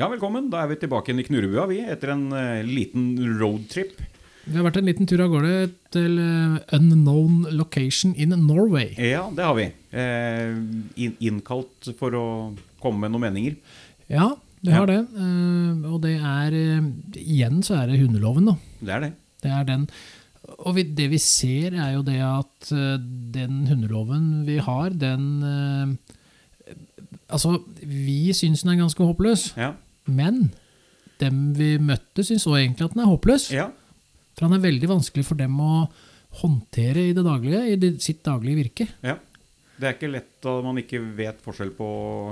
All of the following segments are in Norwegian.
Ja, velkommen. Da er vi tilbake igjen i Knurrebua, vi, etter en eh, liten roadtrip. Vi har vært en liten tur av gårde til eh, unknown location in Norway. Ja, det har vi. Eh, inn- innkalt for å komme med noen meninger. Ja, det har det. Eh, og det er eh, Igjen så er det hundeloven, da. Det er det. Det er den. Og vi, det vi ser, er jo det at eh, den hundeloven vi har, den eh, Altså, vi syns den er ganske håpløs, Ja. Men dem vi møtte, syns òg egentlig at den er håpløs. ja. For han er veldig vanskelig for dem å håndtere i det daglige, i det, sitt daglige virke. ja. Det er ikke lett at man ikke vet forskjell på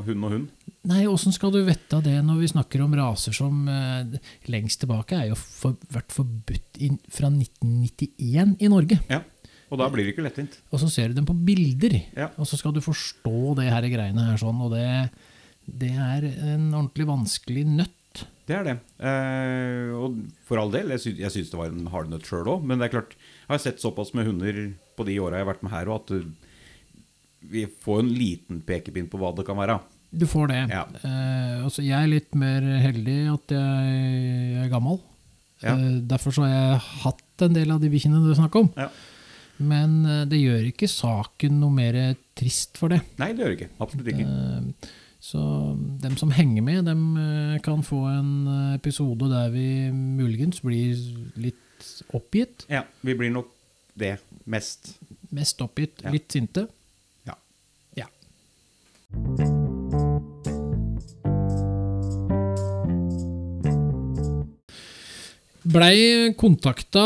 hund og hund. Nei, åssen skal du vite det når vi snakker om raser som eh, lengst tilbake er jo for, vært forbudt in, fra 1991 i Norge? Ja. Og da blir det ikke lettvint. Og så ser du dem på bilder, Ja. og så skal du forstå det her greiene her sånn, og det, det er en ordentlig vanskelig nøtt. Det er det. Eh, og for all del, jeg, sy jeg syns det var en hardnøtt sjøl òg. Men det er klart, jeg har sett såpass med hunder på de åra jeg har vært med her, òg, at uh, vi får en liten pekepinn på hva det kan være. Du får det. Ja. Eh, altså jeg er litt mer heldig at jeg er gammel. Ja. Eh, derfor så har jeg hatt en del av de bikkjene du snakker om. Ja. Men eh, det gjør ikke saken noe mer trist for det. Nei, det gjør det ikke. Absolutt ikke. Så dem som henger med, dem eh, kan få en eh, episode der vi muligens blir litt oppgitt. Ja, vi blir nok det mest. Mest oppgitt, Ja. litt sinte. Ja. Ja. Blei kontakta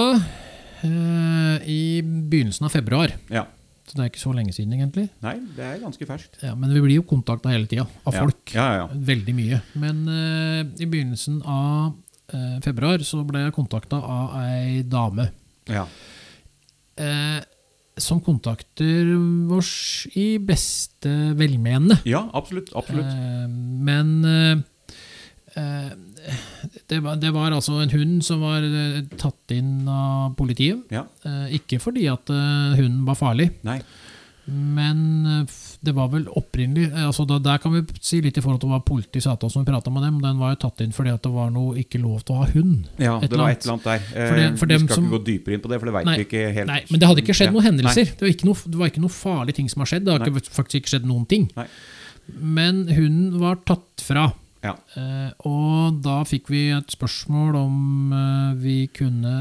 eh, i begynnelsen av februar. ja. Så det er ikke så lenge siden, egentlig. Nei, det er ganske ferskt. Ja, men vi blir jo kontakta hele tida av Ja. folk. Ja, ja. Veldig mye. Men uh, i begynnelsen av uh, februar så ble jeg kontakta av ei dame. ja. Uh, som kontakter oss i beste velmenende. Ja, absolutt. absolutt. Men det, var, det var altså en hund som var eh, tatt inn av politiet. Ja. Eh, ikke fordi at eh, hunden var farlig, Nei. men eh, det var vel opprinnelig eh, altså da, Der kan vi si litt i forhold til hva politiet sa til oss når vi prata med dem. Den var jo tatt inn fordi at det var noe ikke lov til å ha hund. Ja, Et det var et eller annet der. Eh, For det- for vi skal som- ikke gå dypere inn på det, for det veit vi ikke helt. Nei, men det hadde ikke skjedd noen hendelser. Det var, ikke noe, det var ikke noe farlige ting som har skjedd. Det har ikke, faktisk ikke skjedd noen ting. Nei. Men hunden var tatt fra. Ja. Eh, og da fikk vi et spørsmål om eh, vi kunne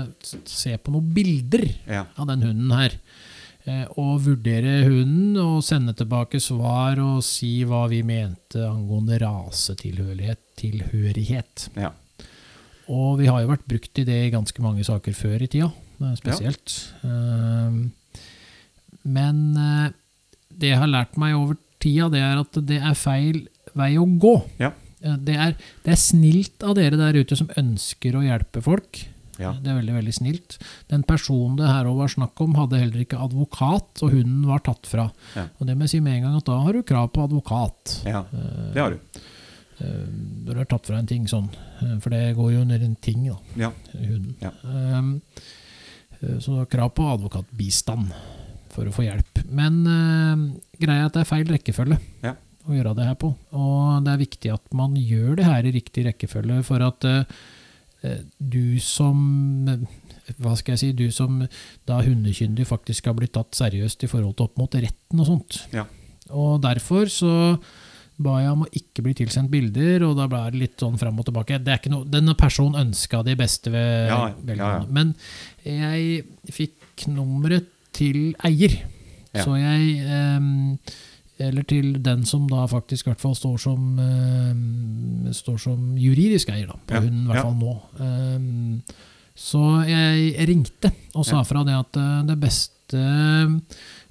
se på noen bilder Ja. av den hunden her. Eh, og vurdere hunden og sende tilbake svar og si hva vi mente angående rasetilhørighet. Tilhørighet. Ja. Og vi har jo vært brukt i det i ganske mange saker før i tida, spesielt. Eh, Men det jeg har lært meg over tida, det er at det er feil vei å gå. Ja. Det er, det er snilt av dere der ute som ønsker å hjelpe folk. Ja. Det er veldig veldig snilt. Den personen det her var snakk om, hadde heller ikke advokat, og hunden var tatt fra. Ja. Og det må jeg si med en gang at da har du krav på advokat. ja. Eh, Det har du. eh, Når du har tatt fra en ting sånn. Eh, For det går jo under en ting, da. Ja. Hunden. Ja. Um, så du har krav på advokatbistand for å få hjelp. Men uh, greia er at det er feil rekkefølge Ja. Å gjøre det her på. Og det er viktig at man gjør det her i riktig rekkefølge for at eh, eh, du som eh, hva skal jeg si, du som da hundekyndig faktisk har blitt tatt seriøst i forhold til opp mot retten og sånt. Ja. Og derfor så ba jeg om å ikke bli tilsendt bilder, og da ble det litt sånn fram og tilbake. Det er ikke noe, denne personen ønska de beste ved Ja, ja, velgerne. ja. Men jeg fikk nummeret til eier. Ja. Så jeg ehm, Eller til den som da faktisk i hvert fall står som uh, Står som juridisk eier, da, på Ja, hunden, i hvert fall nå. Um, så jeg ringte og sa fra det at uh, det beste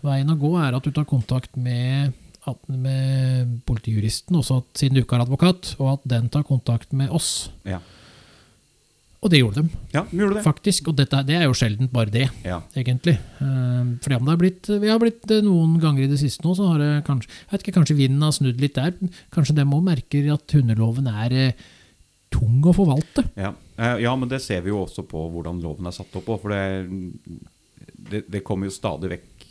veien å gå er at du tar kontakt med, at- med politijuristen, også at, siden du ikke har advokat, og at den tar kontakt med oss. Ja. Og det gjorde de, Ja, de gjorde det. faktisk. Og dette, det er jo sjeldent bare det, Ja. egentlig. Eh, fordi om det har blitt, vi har blitt eh, noen ganger i det siste nå, så har det kanskje jeg vet ikke, kanskje vinden har snudd litt der. Kanskje de òg merker at hundeloven er eh, tung å forvalte. Ja. Ja, men det ser vi jo også på hvordan loven er satt opp på. For det, det, det kommer jo stadig vekk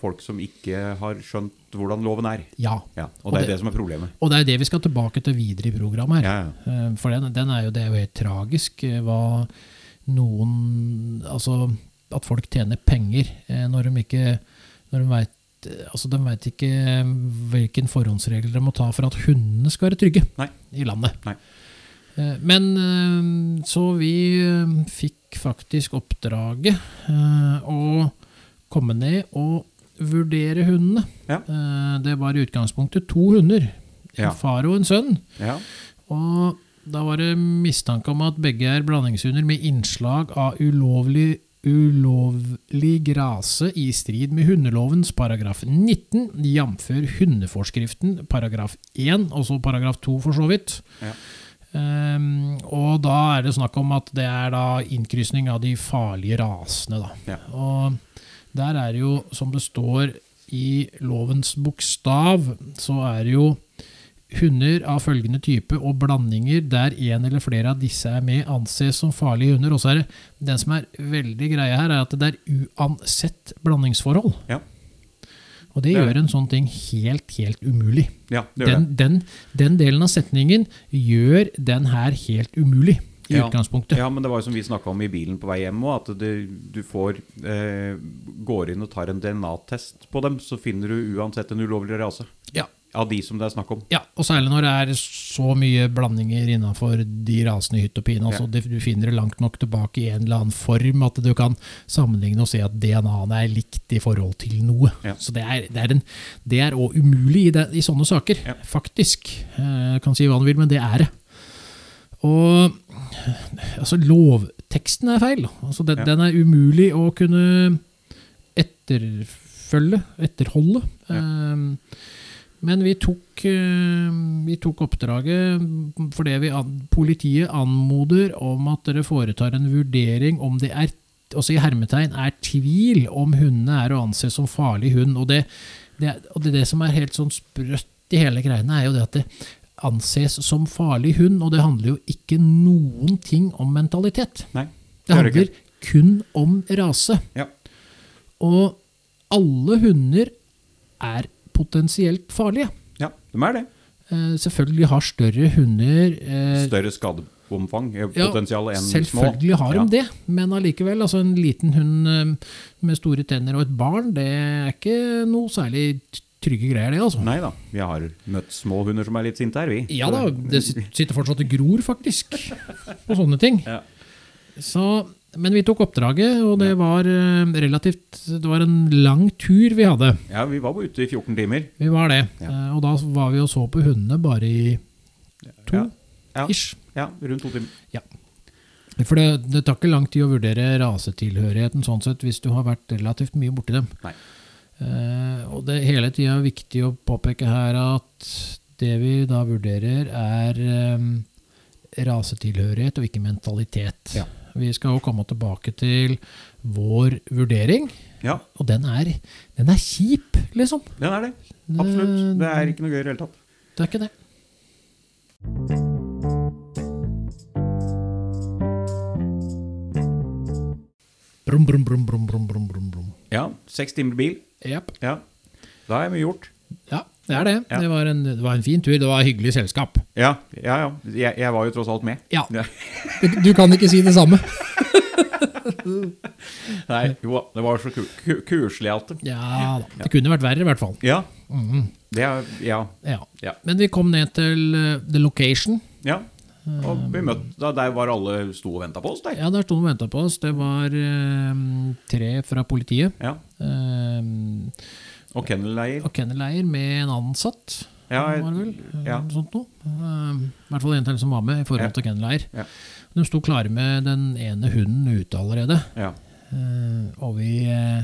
folk som ikke har skjønt hvordan loven er. Ja. Ja, Og det er det- det som er problemet. Og det er det vi skal tilbake til videre i programmet her. Ja, ja. Eh, For den, den er jo, det er jo helt tragisk eh, hva noen Altså at folk tjener penger eh, når de ikke når de vet, altså De veit ikke hvilken forhåndsregler de må ta for at hundene skal være trygge Nei. i landet. Nei. Men så vi fikk faktisk oppdraget å komme ned og vurdere hundene. Ja. Eh, Det var i utgangspunktet to hunder. En Ja. far og en sønn. Ja. Og da var det mistanke om at begge er blandingshunder med innslag av ulovlig, ulovlig grase i strid med hundelovens paragraf 19, jf. hundeforskriften paragraf 1, også paragraf 2 for så vidt. Ja. Um, og da er det snakk om at det er da innkrysning av de farlige rasene. Da. Ja. Og der er det jo, som det står i lovens bokstav, så er det jo Hunder av følgende type og blandinger der en eller flere av disse er med, anses som farlige hunder. Og så er det den som er veldig greia her, er at det er uansett blandingsforhold. Ja. Og det Det gjør en sånn ting helt, helt umulig. ja, Den, den, den delen av setningen gjør den her helt umulig, i Ja. utgangspunktet. Ja, men det var jo som vi snakka om i bilen på vei hjem òg, at det, du får eh, går inn og tar en DNA-test på dem, så finner du uansett en ulovlig rase. Ja. Av de som det er snakk om. Ja, og særlig når det er så mye blandinger innenfor de rasene i hytt og pine. Altså, Ja. Du finner det langt nok tilbake i en eller annen form at du kan sammenligne og se at DNA-ene er likt i forhold til noe. Ja. Så det er, det er, en, det er også umulig i, det, i sånne saker, faktisk. Eh, kan si hva du vil, men det er det. Og altså, lovteksten er feil. Altså, den, Ja. den er umulig å kunne etterfølge, etterholde. Ja. Um, men vi tok, eh, vi tok oppdraget fordi vi an, politiet anmoder om at dere foretar en vurdering om det er også i hermetegn er tvil om hundene er å anse som farlig hund. Og det, det, og det, det som er helt sånn sprøtt i hele greiene, er jo det at det anses som farlig hund, og det handler jo ikke noen ting om mentalitet. Nei. Det det handler kun om rase. Ja. Og alle hunder er potensielt farlige. Ja, de er det. Eh, selvfølgelig har større hunder eh, Større skadeomfang, eh, ja, potensial enn små. Selvfølgelig har de Ja. det, men allikevel. Altså en liten hund med store tenner og et barn, det er ikke noe særlig trygge greier, det, altså. Nei da, vi har møtt små hunder som er litt sinte her, vi. Ja da, det sitter fortsatt og gror, faktisk, på sånne ting. Ja. Så, men vi tok oppdraget, og det var eh, relativt Det var en lang tur vi hadde. Ja, vi var ute i 14 timer. Vi var det. Ja. Eh, Og da var vi og så på hundene bare i to Ja. Ja. ish. Ja, rundt to timer. For det, det tar ikke lang tid å vurdere rasetilhørigheten sånn sett, hvis du har vært relativt mye borti dem. Nei. Eh, og det er hele tida viktig å påpeke her at det vi da vurderer, er eh, rasetilhørighet og ikke mentalitet. Ja. Vi skal også komme tilbake til vår vurdering, Ja, og den er, den er kjip, liksom. den er det. Absolutt. Det er ikke noe gøy i det hele tatt. Det er ikke det. Brum, brum, brum, brum, brum, brum, brum, brum. Ja, seks timer bil. Yep. Ja, da er mye gjort. Ja, det er det. Ja. Det, var en, det var en fin tur. Det var hyggelig selskap. Ja, ja, ja. Jeg, jeg var jo tross alt med. Ja, du, kan ikke si det samme. Nei, jo, det var så ku ku kuselig alt. Ja da. Det kunne vært verre, i hvert fall. Ja, Mhm. det er, ja, Ja. Ja. Men vi kom ned til eh, the location. ja. Og vi møtte, da, der var alle sto og ventet på oss der. Ja, Der sto og venta på oss. Det var eh, tre fra politiet. Ja, eh, og kennelleier. og kennelleier med en ansatt. Ja, var vel? eh, ja. Sånt noe. Eh, I hvert fall en til som var med i forhold Ja. til kennelleier. Ja. De sto klare med den ene hunden ute allerede. Ja, Eh, og vi eh,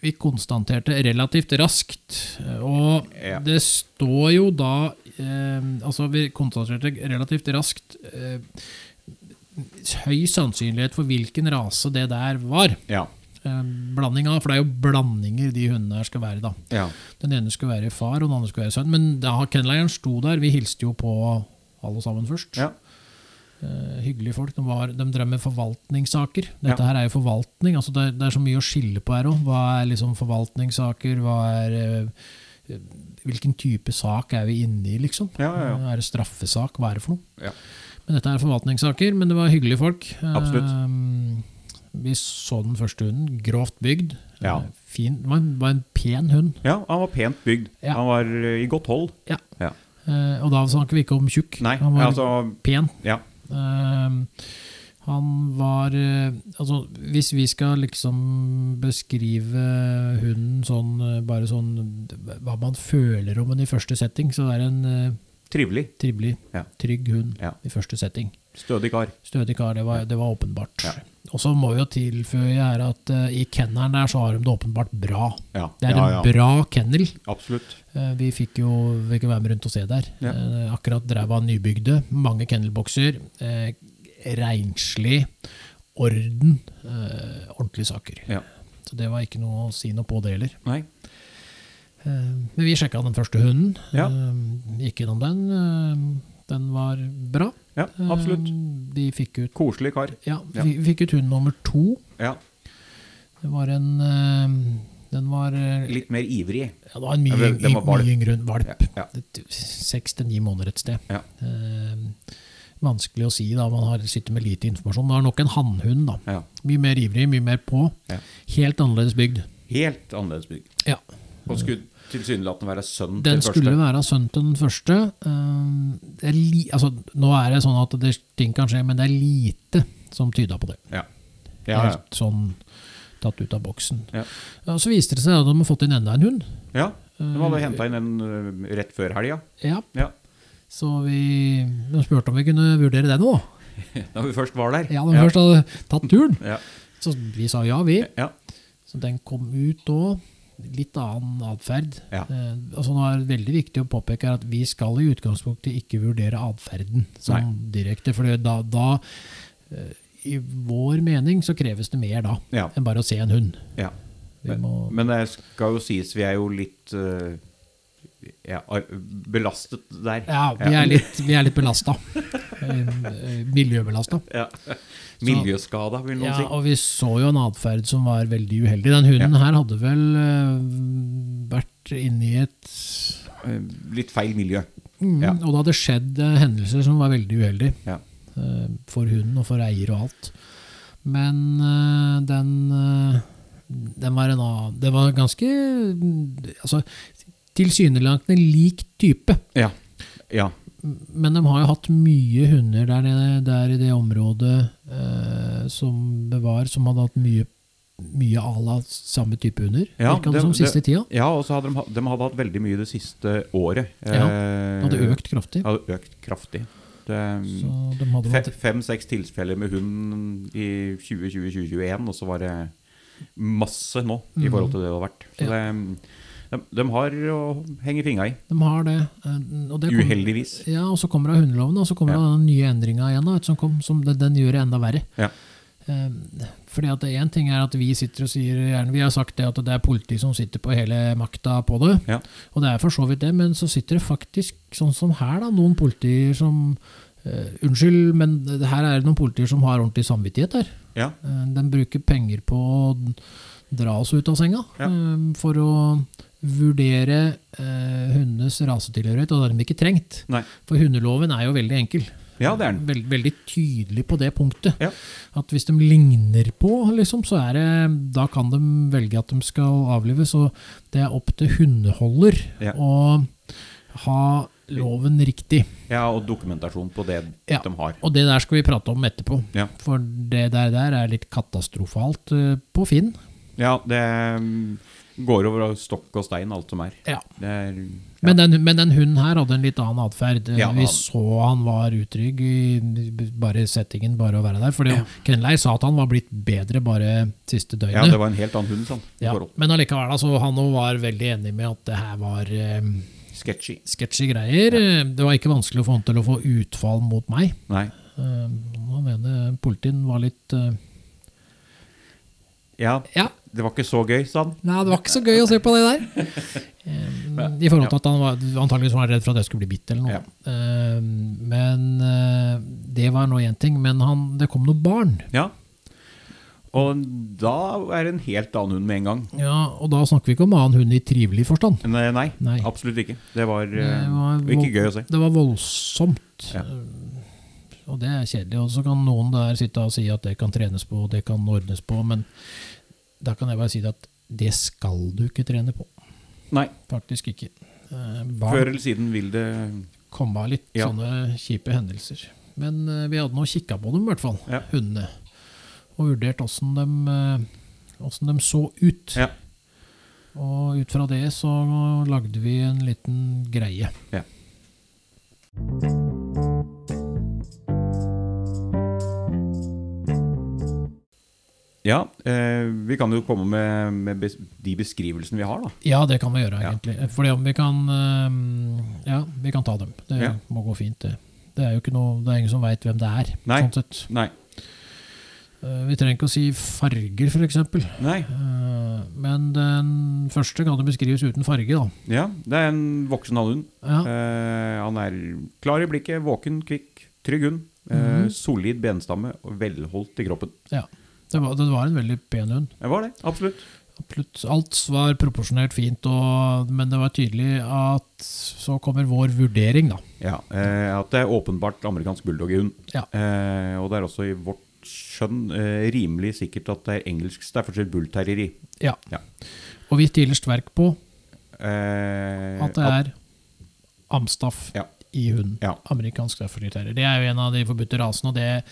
vi konstaterte relativt raskt. Og Ja. det står jo da Altså, vi konstaterte relativt raskt eh, høy sannsynlighet for hvilken rase det der var. ja, Eh, blanding av, For det er jo blandinger de hundene her skal være. da. ja. Den ene skulle være far, og den andre skulle være sønn. Men da kennelleieren sto der, vi hilste jo på alle sammen først. ja. Uh, hyggelige folk. De, var, de drev med forvaltningssaker. Dette her er jo forvaltning. altså det, er- det er så mye å skille på her òg. Hva er liksom forvaltningssaker? Hva er eh, Hvilken type sak er vi inne i, liksom? Ja, ja, ja. Er det straffesak? Hva er det for noe? Ja. Men dette er forvaltningssaker, men det var hyggelige folk. Absolutt. Eh, vi så den første hunden. Grovt bygd. Ja. Eh, Fin, det var en, var en pen hund. Ja, han var pent bygd. Ja. Han var eh, i godt hold. Ja. Ja. Eh, og da snakker vi ikke om tjukk. Nei, Han var altså pen. Ja. Ehm, han var eh, Altså, hvis vi skal liksom beskrive hunden sånn eh, bare sånn Hva man føler om henne i første setting, så er det en eh, Trivelig. trivelig, Ja. trygg hund Ja. i første setting. Stødig kar. Stødig kar, det var, det var åpenbart. Ja. Og så må vi jo tilføye her at uh, i kennelen der så har de det åpenbart bra. Ja, Det er en bra kennel. Absolutt. Uh, Vi fikk jo fikk jo være med rundt og se der. Eh, Akkurat drev av nybygde. Mange kennelbokser. Eh, Renslig. Orden. Eh, ordentlige saker. Ja. Så det var ikke noe å si noe på det heller. Nei. Eh, Men vi sjekka den første hunden. Ja. Eh, Gikk gjennom den. eh, Den var bra. Ja, absolutt. Eh, De fikk ut Koselig kar. Ja, Ja. vi fikk ut hund nummer to. Ja. Det var en eh, Den var Litt mer ivrig. Ja, det var en mye, Ja, den- var mye yngre valp. Seks til ni måneder et sted. Ja. Eh, vanskelig å si, da. Man har, sitter med lite informasjon. Det er nok en hannhund. da. Ja. Mye mer ivrig, mye mer på. Ja. Helt annerledes bygd. Helt annerledes bygd. Ja. Og skulle tilsynelatende være sønn Den til skulle første. være sønn til den første. Eh, det er li altså, nå er det sånn at det, ting kan skje, men det er lite som tyda på det. Ja. Ja. Helt sånn tatt ut av boksen. Så viste det seg at de har fått inn enda en hund. ja. De hadde henta inn en rett før helga. Ja, Ja. Så vi de spurte om vi kunne vurdere det nå. Da vi først var der. Ja, når vi først hadde tatt turen. Ja. Så vi sa ja, vi. Ja. Så den kom ut òg. Litt annen atferd. Ja. Eh, altså det er veldig viktig å påpeke at vi skal i utgangspunktet ikke vurdere atferden som direkte. For da, da eh, I vår mening så kreves det mer da Ja. enn bare å se en hund. ja. Men, må, men det skal jo sies, vi er jo litt ja, ar- belastet der. ja, vi er litt, vi er litt belasta. Miljøbelasta. Ja. Miljøskada, vil noen Ja, si. og vi så jo en atferd som var veldig uheldig. Den hunden her hadde vel eh, vært inne i et Eh, Litt feil miljø. mm, Ja. Og det hadde skjedd eh, hendelser som var veldig uheldige Ja. eh, for hunden og for eier og alt. Men eh, den eh, Den var en annen Det var ganske Altså tilsynelatende lik type. Ja. ja. Men de har jo hatt mye hunder der, nede, der i det området eh, som det var, som hadde hatt mye, mye à la samme type hunder. Ja, det- som siste tida. Ja, og så hadde de, de hadde hatt veldig mye det siste året. Ja, Eh, Det hadde økt kraftig. Hadde økt kraftig. De hadde fe- Fem-seks tilfeller med hund i 2020-2021, og så var det masse nå i Mhm. forhold til det det har vært. Så det, de, de har å henge fingra i. de har det. eh, det kom- Uheldigvis. Ja, og så kommer det hundeloven, og så kommer det Ja. av den nye endringa igjen, da, som, kom, som den, den gjør det enda verre. Ja. Eh, fordi at Én ting er at vi sitter og sier gjerne, Vi har sagt det at det er politiet som sitter på hele makta på det. Ja. Og det er for så vidt det, men så sitter det faktisk, sånn som her, da, noen politier som Uh, Unnskyld, men her er det noen politier som har ordentlig samvittighet her. Ja. Uh, de bruker penger på å dra oss ut av senga Ja. uh, for å vurdere eh, hundenes rasetilhørighet, og det har de ikke trengt. Nei. For hundeloven er jo veldig enkel. Ja, det er den. Veld, veldig tydelig på det punktet. Ja. At hvis de ligner på, liksom, så er det Da kan de velge at de skal avlives. Og det er opp til hundeholder Ja. å ha loven riktig. Ja, og dokumentasjon på det Ja. de har. Og det der skal vi prate om etterpå. Ja. For det der, der er litt katastrofalt eh, på Finn. Ja, det mm, går over stokk og stein, alt som er. Ja. Er ja. Men, den, men den hunden her hadde en litt annen atferd. Ja, vi så han var utrygg i bare settingen, bare å være der. Fordi Ja. Kenleir sa at han var blitt bedre bare siste døgnet. ja, det var en helt annen hund, sånn. Ja, men allikevel, altså, han òg var veldig enig med at det her var um, Sketchy. sketchy greier. Eh, Det var ikke vanskelig å få han til å få utfall mot meg. Nei. Uh, han mener politien var litt eh, Ja, Ja, det var ikke så gøy, sa han. nei, det var ikke så gøy å se på det der. Eh, I forhold til at han var, antakeligvis var han redd for at jeg skulle bli bitt eller noe. Ja. Eh, men eh, det var nå én ting, men han, det kom noen barn. Ja. Og da er det en helt annen hund med en gang. Ja, Og da snakker vi ikke om annen hund i trivelig forstand. Eh, nei, Nei. absolutt ikke. Det var, Det var ikke gøy å se. Det var voldsomt. Ja. Og det er kjedelig. Og så kan noen der sitte og si at det kan trenes på, det kan ordnes på, men da kan jeg bare si at det skal du ikke trene på. Nei, Faktisk ikke. Eh, før eller siden vil det komme av litt Ja. sånne kjipe hendelser. Men eh, vi hadde nå kikka på dem, i hvert fall. Ja. Hundene. Og vurdert åssen de, eh, de så ut. Ja. Og ut fra det så lagde vi en liten greie. Ja. Ja, eh, vi kan jo komme med, med bes de beskrivelsene vi har, da. Ja, det kan vi gjøre, Ja. egentlig. Fordi om vi kan eh, Ja, vi kan ta dem. Det Ja. må gå fint, det. Det er jo ikke noe, det er ingen som veit hvem det er. Nei. Sånn sett. Nei. Eh, vi trenger ikke å si farger, f.eks. Nei. Uh, men den første kan jo beskrives uten farge, da. Ja, det er en voksen hannhund. Ja. Eh, han er klar i blikket, våken, kvikk, trygg hund. Eh, Mhm. Solid benstamme og velholdt i kroppen. Det, var, det var en veldig pen hund. Det var det, absolutt. Absolutt. Alt var proporsjonert fint, og, men det var tydelig at så kommer vår vurdering, da. Ja, eh, At det er åpenbart amerikansk bulldog-hund. Ja. Eh, og det er også i vårt skjønn eh, rimelig sikkert at det er engelsk Staffordshire bullterrieri. Ja. Ja. Og vi stiller sterkt på Eh, at det er amstaff Ja. i hunden. Ja. Amerikansk Staffordshire terrier. Det er jo en av de forbudte rasene, og det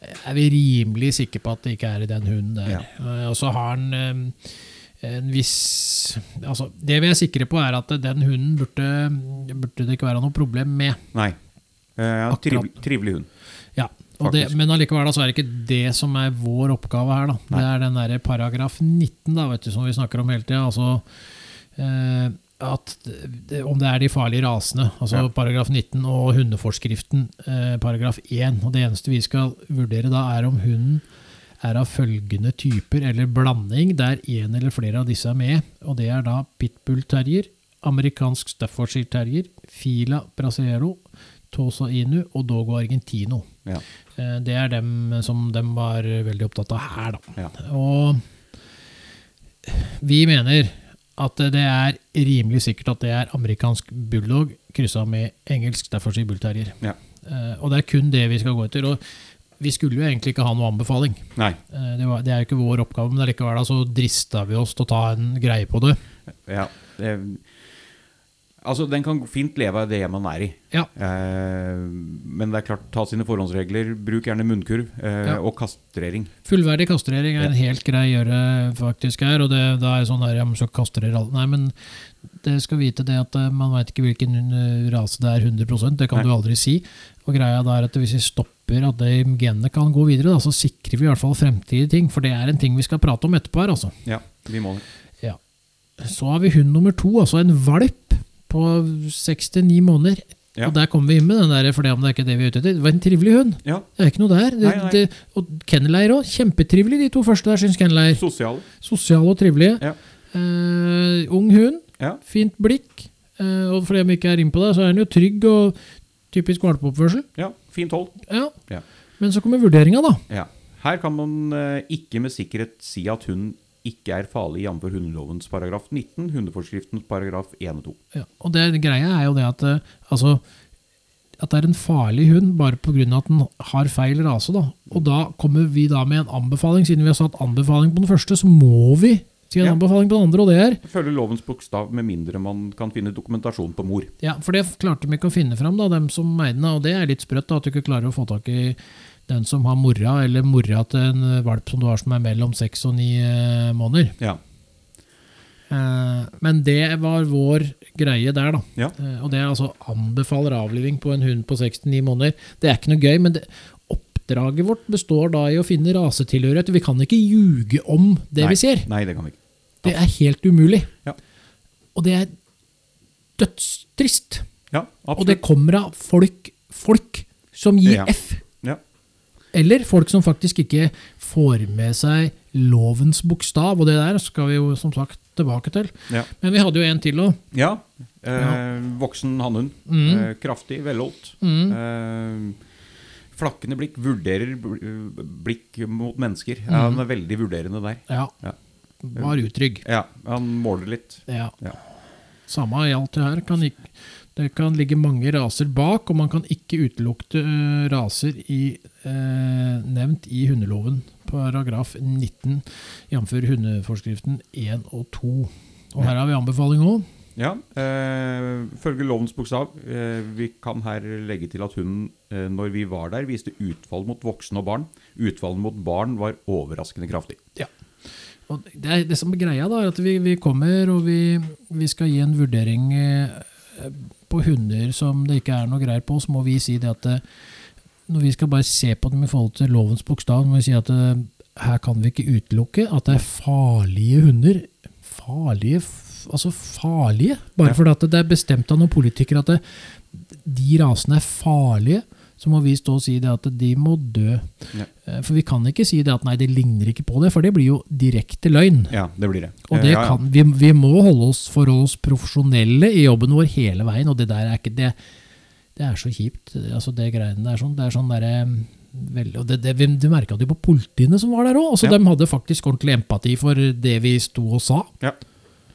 er vi rimelig sikre på at det ikke er i den hunden der. Ja. Eh, Og så har den eh, en viss Altså, det vi er sikre på, er at den hunden burde, burde det ikke være noe problem med. Nei. Eh, ja, trivelig, trivelig hund. Ja, det, Men allikevel da, så er det ikke det som er vår oppgave her. da. Det er den der paragraf 19 da, vet du, som vi snakker om hele tida. Altså, eh, at det, om det er de farlige rasene, altså Ja. paragraf 19 og hundeforskriften eh, paragraf 1. Og det eneste vi skal vurdere da, er om hunden er av følgende typer eller blanding der en eller flere av disse er med. Og det er da pitbull terrier, amerikansk Staffordshire terrier, fila brasero, Tosa Inu og Dogo Argentino. Ja. Eh, Det er dem som de var veldig opptatt av her, da. Ja. Og vi mener at det er rimelig sikkert at det er amerikansk bulldog kryssa med engelsk Derfor sier bullterrier. Ja. Uh, Og det er kun det vi skal gå etter. Og vi skulle jo egentlig ikke ha noe anbefaling. Nei. Uh, Det, var, det er jo ikke vår oppgave, men likevel da, så drista vi oss til å ta en greie på det. Ja. Det, altså, den kan fint leve av det man er i. Ja. Eh, men det er klart, ta sine forhåndsregler. Bruk gjerne munnkurv eh, Ja. og kastrering. Fullverdig kastrering er en helt grei gjøre faktisk her, og det, da er sånn der, ja, man skal kastrere alle. Nei, men det skal vite det at eh, man vet ikke hvilken eh, rase det er 100% det kan Nei. du aldri si. Og greia er at hvis vi stopper at de genene kan gå videre, da, så sikrer vi i hvert fall fremtidige ting, for det er en ting vi skal prate om etterpå her, altså. Ja, vi må det. Ja. Så har vi hund nummer to, altså en valp på seks til ni måneder. Ja. Og der kommer vi inn med den der, for det om det er ikke det vi er ute etter. Det var en trivelig hund. Ja, Det er ikke noe der. Det, Nei, nei. Det, og kennelleier òg. Kjempetrivelig, de to første der, syns kennelleier. Sosiale. Sosiale og trivelige. Ja. Uh, ung hund, Ja. fint blikk. Uh, og for dem ikke er inne på det, så er den jo trygg og typisk valpeoppførsel. ja, fint hold. Ja. Ja. Men så kommer vurderinga, da. Ja. Her kan man uh, ikke med sikkerhet si at hun ikke er farlig, jf. hundelovens paragraf 19, hundeforskriftens paragraf 1 og 2. Ja. Og det greia er jo det at eh, altså at det er en farlig hund bare pga. at den har feil rase. da. Og da kommer vi da med en anbefaling. Siden vi har satt anbefaling på den første, så må vi si en Ja. anbefaling på den andre, og det er Følger lovens bokstav med mindre man kan finne dokumentasjon på mor. Ja, for det klarte de ikke å finne fram, da, dem som eide den. Og det er litt sprøtt, da, at du ikke klarer å få tak i den som har mora, eller mora til en valp som du har som er mellom seks og ni eh, måneder. Ja. Eh, men det var vår greie der, da. Ja. Eh, og det altså anbefaler avliving på en hund på seks til ni måneder. Det er ikke noe gøy, men det, oppdraget vårt består da i å finne rasetilhørighet. Vi kan ikke ljuge om det Nei. vi ser. Nei, det kan vi ikke. Det er helt umulig. Ja. Og det er dødstrist. Ja, Og det kommer av folk, folk som gir. F. Eller folk som faktisk ikke får med seg lovens bokstav. Og det der skal vi jo som sagt tilbake til. Ja. Men vi hadde jo en til òg. ja. Eh, Ja. Voksen hannhund. Mm. Eh, kraftig, velholdt. Mm. Eh, Flakkende blikk vurderer blikk mot mennesker. Ja, han er veldig vurderende der. Ja. Ja. Var utrygg. Ja, han måler litt. Ja. Ja. Samme i alt det her. Kan ikke, det kan ligge mange raser bak, og man kan ikke utelukke eh, raser i, eh, nevnt i hundeloven, paragraf 19, jf. hundeforskriften 1 og 2. Og her har vi anbefaling òg. Ja, eh, følge lovens bokstav. Eh, vi kan her legge til at hunden, eh, når vi var der, viste utfall mot voksne og barn. Utfallet mot barn var overraskende kraftig. Ja. Og det, er, det som er greia, da, er at vi, vi kommer og vi, vi skal gi en vurdering eh, på hunder som det ikke er noe greier på, så må vi si det at eh, når vi skal bare se på dem i forhold til lovens bokstav, må vi si at eh, her kan vi ikke utelukke at det er farlige hunder. Farlige, altså farlige. Bare Ja. fordi det er bestemt av noen politikere at det, de rasene er farlige, så må vi stå og si det at de må dø. Ja. Eh, For vi kan ikke si det at nei, det ligner ikke på det, for det blir jo direkte løgn. Ja, det blir det. Og det Eh, ja, ja. kan, vi, vi må holde oss, for oss profesjonelle i jobben vår hele veien, og det der er ikke det, det er så kjipt. Altså det greiene der sånn, det er sånn derre vel, og det, det, Du merka det jo på politiene som var der òg. Altså. De hadde faktisk ordentlig empati for det vi sto og sa. Ja.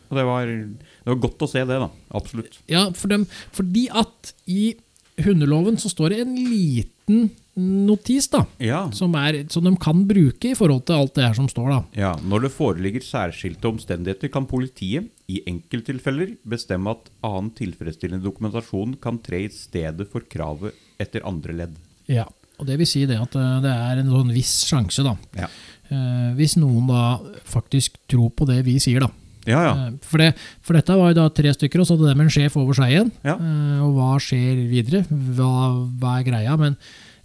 Og det var, det var godt å se det, da. Absolutt. Ja, for dem, Fordi at i hundeloven så står det en liten notis da, Ja. som, er, som de kan bruke i forhold til alt det her som står. da. ja. Når det foreligger særskilte omstendigheter, kan politiet i enkelttilfeller bestemme at annen tilfredsstillende dokumentasjon kan tre i stedet for kravet etter andre ledd. Ja, og Det vil si det at eh, det er en sånn viss sjanse, da. Ja. Eh, hvis noen da faktisk tror på det vi sier, da. Ja, ja. Eh, for, det, for dette var jo da tre stykker, og så hadde de en sjef over seg igjen. Ja. Eh, og hva skjer videre? Hva, hva er greia? Men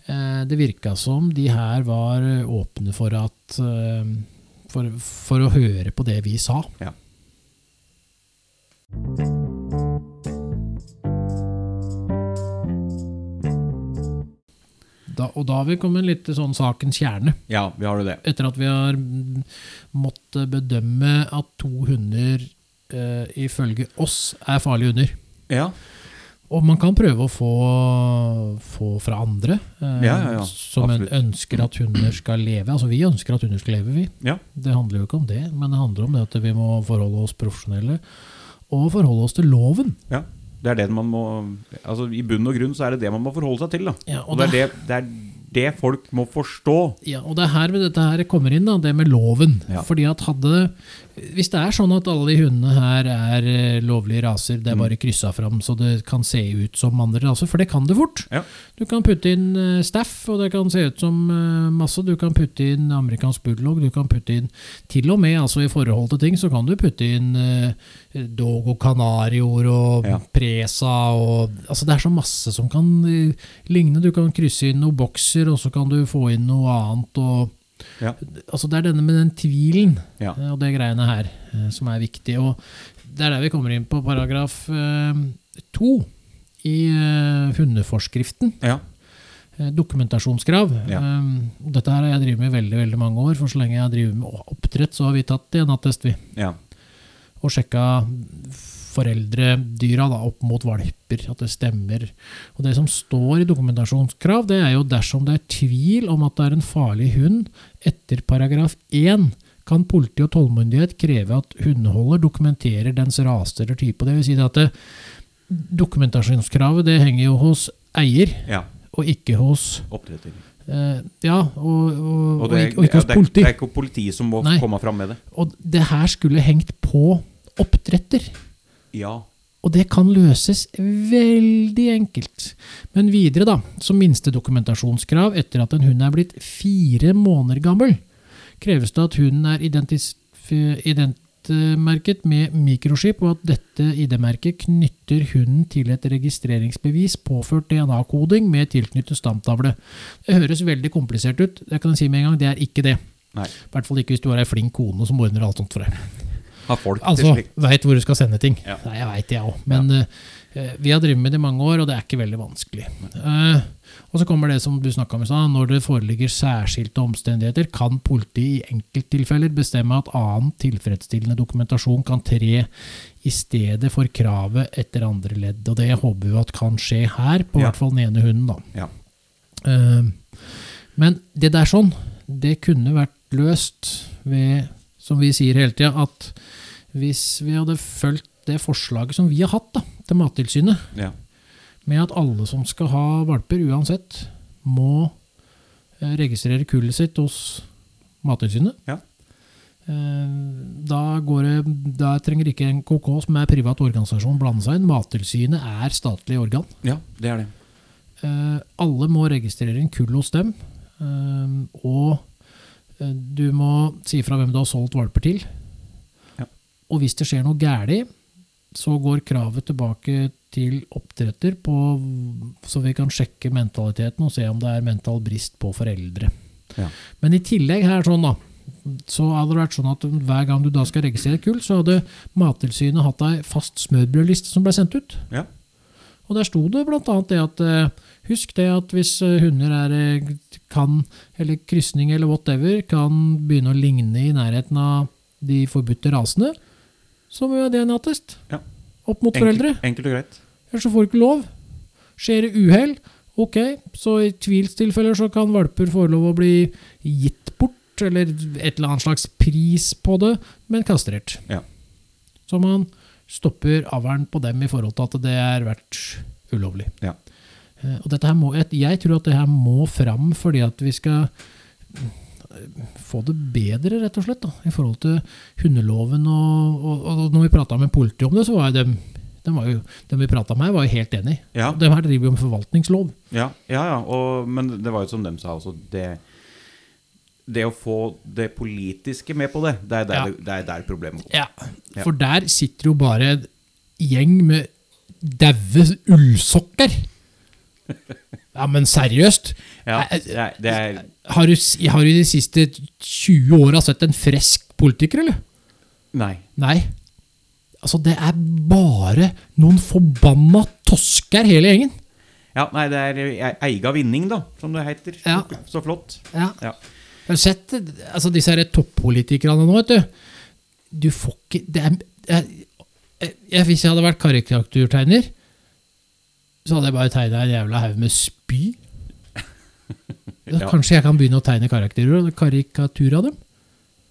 eh, det virka som de her var åpne for at eh, for, for å høre på det vi sa. Ja. Da, og da har vi kommet litt til sånn sakens kjerne. ja, vi har det. etter at vi har måttet bedømme at to hunder eh, ifølge oss er farlige hunder. Ja. Og man kan prøve å få, få fra andre eh, Ja, ja, ja. som ønsker at hunder skal leve. Altså Vi ønsker at hunder skal leve, vi. Ja. Det handler jo ikke om det, men det handler om det at vi må forholde oss profesjonelle og forholde oss til loven. ja. Det er det man må Altså I bunn og grunn så er det det man må forholde seg til. da Ja, Og det er det, det er det folk må forstå. Ja, og det er her dette her kommer inn, da, det med loven. Ja. Fordi at hadde Hvis det er sånn at alle de hundene her er eh, lovlige raser, det er Mm. bare kryssa fram så det kan se ut som andre raser, for det kan det fort. Ja. Du kan putte inn eh, staff, og det kan se ut som eh, masse. Du kan putte inn amerikansk bulldog, du kan putte inn Til og med altså i forhold til ting, så kan du putte inn dog og kanarioer og Ja. presa og Altså det er så masse som kan ligne. Du kan krysse inn noen bokser, og så kan du få inn noe annet. og Ja. Altså Det er denne med den tvilen Ja. eh, og det greiene her eh, som er viktig. Og det er der vi kommer inn på paragraf eh, to i hundeforskriften. Ja. Dokumentasjonskrav. Ja. Dette her har jeg drevet med veldig veldig mange år. For så lenge jeg har drevet med oppdrett, så har vi tatt DNA-test, vi. ja. Og sjekka foreldredyra da, opp mot valper, at det stemmer. Og Det som står i dokumentasjonskrav, det er jo dersom det er tvil om at det er en farlig hund etter paragraf 1, kan politi og tollmyndighet kreve at hundeholder dokumenterer dens rase eller type. Det vil si at det, dokumentasjonskravet det henger jo hos eier, ja. og ikke hos Oppdretter. eh, Ja, og, og, og, det, og ikke hos politi. det er ikke politiet som må Nei. komme fram med det. Og det her skulle hengt på oppdretter. Ja. Og det kan løses veldig enkelt. Men videre, da, som minste dokumentasjonskrav etter at en hund er blitt fire måneder gammel, kreves det at hunden er identmerket med mikroskip, og at dette ID-merket knytter hunden til et registreringsbevis påført DNA-koding med tilknyttet stamtavle. Det høres veldig komplisert ut, det kan jeg si med en gang, det er ikke det. I hvert fall ikke hvis du har ei flink kone som ordner alt sånt for deg. Har folk Altså, til slikt? veit hvor du skal sende ting. Ja. Nei, jeg veit det, jeg òg. Men eh, vi har drevet med det i mange år, og det er ikke veldig vanskelig. Uh, og så kommer det som du snakka om i stad. Når det foreligger særskilte omstendigheter, kan politiet i enkelttilfeller bestemme at annen tilfredsstillende dokumentasjon kan tre i stedet for kravet etter andre ledd. Og det håper vi at kan skje her, på Ja. hvert fall den ene hunden, da. Ja. Uh, Men det der sånn, det kunne vært løst ved, som vi sier hele tida, at hvis vi hadde fulgt det forslaget som vi har hatt da, til Mattilsynet, Ja. med at alle som skal ha valper uansett, må eh, registrere kullet sitt hos Mattilsynet. Ja. Eh, Da, går det, da trenger ikke NKK, som er privat organisasjon, blande seg inn. Mattilsynet er statlig organ. ja, det er det. Eh, alle må registrere inn kull hos dem. og du må si fra hvem du har solgt valper til. Og hvis det skjer noe galt, så går kravet tilbake til oppdretter, på, så vi kan sjekke mentaliteten og se om det er mental brist på foreldre. Ja. Men i tillegg her sånn da, så hadde det vært sånn at hver gang du da skal registrere et kull, så hadde Mattilsynet hatt ei fast smørbrødliste som ble sendt ut. Ja. Og der sto det annet det at eh, husk det at hvis eh, hunder er, eh, kan, eller krysning eller whatever, kan begynne å ligne i nærheten av de forbudte rasene, så må vi ha DNA-test. Ja. Opp mot foreldre. Enkelt, enkelt og greit. Ellers så får du ikke lov. Skjer det uhell, ok, så i tvilstilfeller så kan valper få lov å bli gitt bort, eller et eller annet slags pris på det, men kastrert. Ja. Så man stopper avlen på dem i forhold til at det er vært ulovlig. Ja. Eh, Og dette her må, jeg- tror at det her må fram fordi at vi skal få det bedre, rett og slett, da, i forhold til hundeloven. Og, og, og når vi prata med politiet om det, så var jo dem, dem, var jo, dem vi prata med, var jo helt enig. Ja, De her driver jo med forvaltningslov. ja, ja, ja. Og, men det var jo som dem sa også, det, det å få det politiske med på det, det er der, Ja. det, det er der problemet går. Ja, Ja. For der sitter jo bare en gjeng med daue ullsokker. Ja, men seriøst? Ja, Eh, det er, Har du, har du de siste 20 åra sett en frisk politiker, eller? Nei. Nei. Altså, det er bare noen forbanna tosker, hele gjengen. Ja, nei, det er e- eiga vinning, da, som det heter. Ja. Så flott. Ja. Ja. Har du sett altså, disse her toppolitikerne nå, vet du? Du får ikke det er, jeg, jeg, Hvis jeg hadde vært karikaturtegner, så hadde jeg bare tegna en jævla haug med spy. Ja. Kanskje jeg kan begynne å tegne karakterer, karikatur av dem?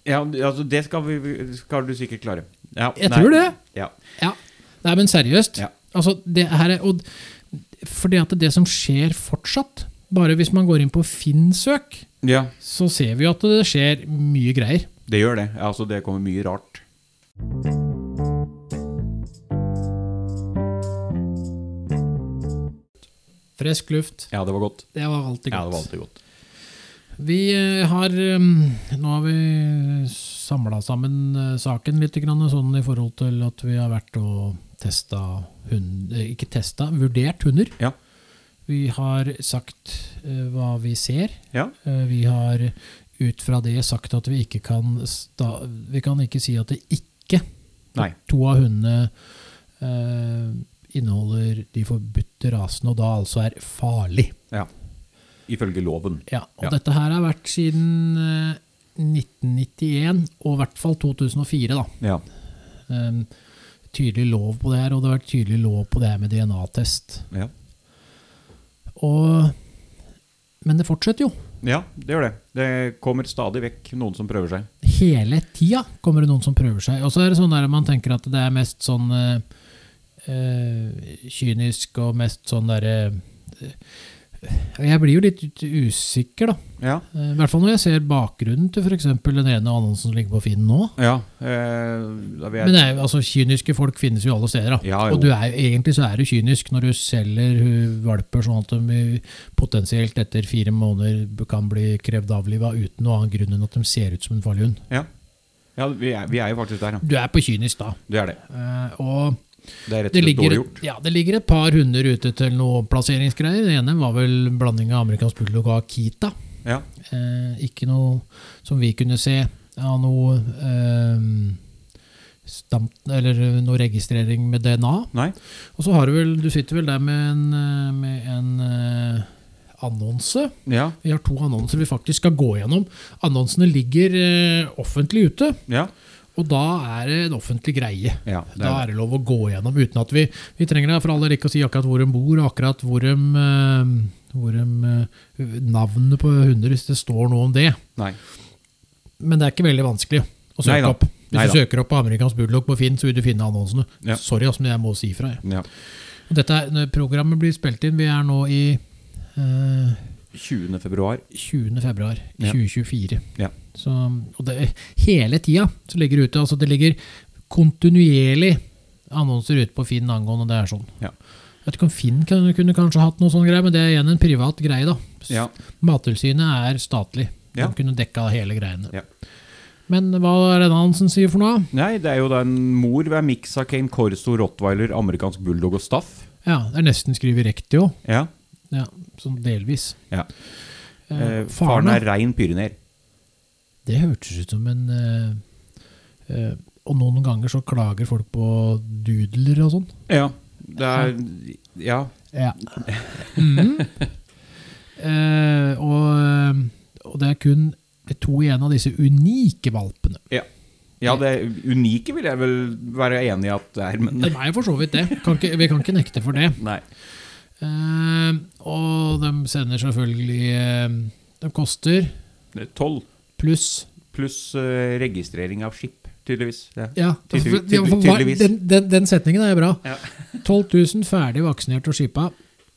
Ja, altså, det skal, vi, skal du sikkert klare. Ja, Jeg nei, tror det. Ja. Ja. Nei, men seriøst. Altså, det her er, og, fordi at det som skjer fortsatt, bare hvis man går inn på Finn-søk, ja, så ser vi jo at det skjer mye greier. det gjør det. Altså, det kommer mye rart. Frisk luft. Ja, det var godt. Det var alltid godt. Ja, det var alltid godt. Vi eh, har um, Nå har vi samla sammen eh, saken litt, grann, sånn i forhold til at vi har vært og testa hund... eh, Ikke testa, vurdert hunder. Ja. Vi har sagt eh, hva vi ser. Ja. Eh, vi har ut fra det sagt at vi ikke kan sta, Vi kan ikke si at det ikke Nei. to av hundene eh, inneholder de forbudte rasene, og da altså er farlig. Ja. Ifølge loven. Ja, og Ja. dette her har vært siden eh, 1991, og i hvert fall 2004, da. Ja. Um, tydelig lov på det her, og det har vært tydelig lov på det her med DNA-test. Ja. Og Men det fortsetter jo. ja, det gjør det. Det kommer stadig vekk noen som prøver seg. Hele tida kommer det noen som prøver seg. Og så er det sånn der man tenker at det er mest sånn eh, eh, kynisk og mest sånn derre eh, Jeg blir jo litt usikker, da. Ja. Eh, I hvert fall når jeg ser bakgrunnen til f.eks. den ene annonsen som ligger på Finn nå. ja eh, da Men er, altså, kyniske folk finnes jo alle steder. da. Ja, og du er, egentlig så er du kynisk når du selger valper sånn at de potensielt etter fire måneder kan bli krevd avliva uten noen annen grunn enn at de ser ut som en farlig hund. ja, ja vi, er, vi er jo faktisk der, ja. Du er på kynisk da. Du er det. Eh, og Det er rett og slett dårlig gjort. ja, det ligger et par hunder ute til noe plasseringsgreier. Det ene var vel blanding av amerikansk bulldog og Akita. Ja. Eh, ikke noe som vi kunne se av noe eh, stamt, eller noe registrering med DNA. Nei? Og så har du vel, du sitter vel der med en, eh, med en eh, annonse. Ja. Vi har to annonser vi faktisk skal gå gjennom. Annonsene ligger eh, offentlig ute. Ja. Og da er det en offentlig greie. Ja, er Da er det lov å gå gjennom uten at vi Vi trenger det for alle ikke å si akkurat hvor de bor, akkurat hvor de, eh, hvor de eh, Navnet på hunder, hvis det står noe om det. Nei. Men det er ikke veldig vanskelig å søke Neida. opp. Hvis Neida. du søker opp på amerikansk bulldog på Finn, så vil du finne annonsene. Ja. Sorry, altså, men jeg må si fra. Ja. Dette er, programmet blir spilt inn. Vi er nå i eh, 20. februar. 20. februar 2024. Ja. Så, og det, hele tida så ligger det ute. Altså det ligger kontinuerlig annonser ute på Finn angående det er sånn. Ja. Jeg vet ikke om Finn kunne, kunne kanskje hatt noe sånn greie, men det er igjen en privat greie, da. Ja. Mattilsynet er statlig. De Ja. kunne dekka hele greiene. Ja. Men hva er det Hansen sier for noe? Nei, det er jo da en mor ved miks av Kane Corso, rottweiler, amerikansk bulldog og staff. Ja, det er nesten skrevet riktig òg. Ja. Ja, sånn delvis. ja. Eh, Eh, faren faren, er rein pyreneer. det hørtes ut som en eh, eh, Og noen ganger så klager folk på doodler og sånn. Ja. Det er Ja. Ja. Mm. Eh, og, og det er kun to igjen av disse unike valpene. Ja. Ja, det unike vil jeg vel være enig i at det er, men Det er jo for så vidt det. Kan ikke, vi kan ikke nekte for det. Nei. Eh, og de sender selvfølgelig eh, De koster er Tolv pluss pluss eh, registrering av skip, tydeligvis. Ja. Ja, Tydelig- ja, for tydeligvis. Den, den, den setningen er bra. Ja. 12 000 ferdig vaksinert og skipa,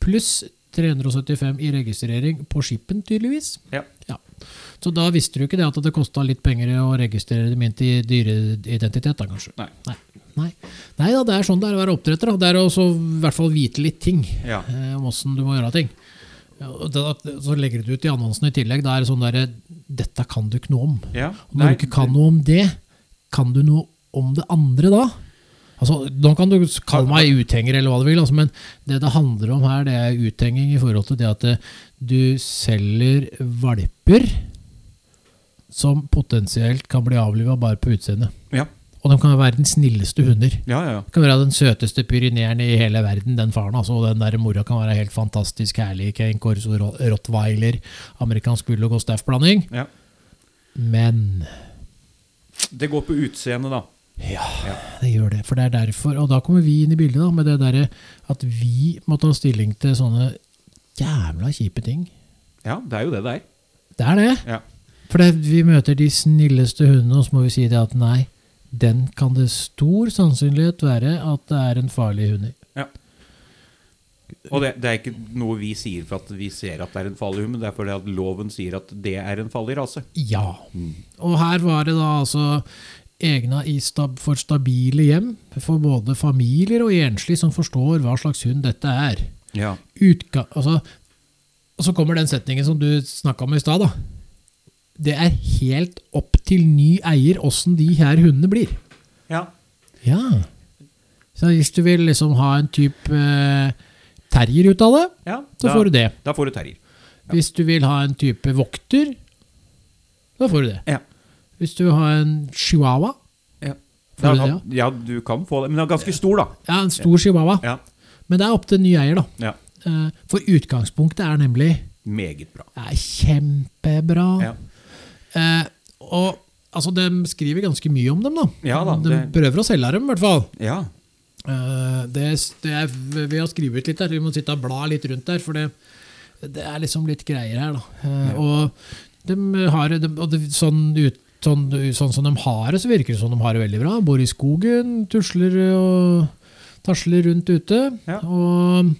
pluss 375 i registrering på skipen, tydeligvis. Ja. Så da visste du ikke det at det kosta litt penger å registrere dem inn til dyreidentitet, da kanskje? Nei. Nei. Nei. Nei da, det er sånn det er å være oppdretter. Da. Det er å i hvert fall vite litt ting Ja. eh, om åssen du må gjøre ting. Da, så legger du det ut i annonsen i tillegg. Da er det sånn derre Dette kan du ikke noe om. ja. Når du ikke kan noe om det, kan du noe om det andre da? Altså, Nå kan du kalle meg uthenger, eller hva du vil, altså, men det det handler om her, det er uthenging i forhold til det at eh, du selger valper som potensielt kan bli avliva bare på utseendet. Ja. Og de kan være den snilleste hunder. Ja, ja, ja. De kan være den søteste pyreneeren i hele verden, den faren. altså, og Den der mora kan være helt fantastisk herlig. Kane Corso, Ro- Rottweiler, amerikansk bulldog og staff-blanding. Ja. Men Det går på utseendet, da. Ja, Ja. det gjør det. For det er derfor, og da kommer vi inn i bildet da, med det derre at vi må ta stilling til sånne jævla kjipe ting. Ja, det er jo det det er. Det er det. Ja. For det, vi møter de snilleste hundene, og så må vi si det at nei, den kan det stor sannsynlighet være at det er en farlig hund i. Og det, det er ikke noe vi sier for at vi ser at det er en farlig hund, men det er fordi at loven sier at det er en farlig rase. Ja. Og her var det da altså egna i stab for stabile hjem, for både familier og enslige som forstår hva slags hund dette er. Ja. utga... Altså, og så kommer den setningen som du snakka om i stad. da. Det er helt opp til ny eier åssen de her hundene blir. Ja. Ja. Så hvis du vil liksom ha en type eh, terrier ut av det, ja så da, får du det. Da får du terrier. Hvis du vil ha en type vokter, da får du det. Ja. Hvis du vil ha en chihuahua, Ja. får du det, Ja, ja. ja, du kan få det, men den er ganske stor, da. Ja, en stor chihuahua. Ja. Men det er opp til ny eier, da. ja. Eh, For utgangspunktet er nemlig Meget bra. det er kjempebra. Ja. Eh, og altså, de skriver ganske mye om dem, da. Ja da, de det- prøver å selge dem, i hvert fall. ja. Eh, det, det er, vi har skrevet litt der, vi må sitte og bla litt rundt der, for det, det er liksom litt greier her, da. Eh, og de har, de, og det, sånn, ut, sånn, sånn som de har det, så virker det som de har det veldig bra. Bor i skogen, tusler og tasler rundt ute. Ja. Og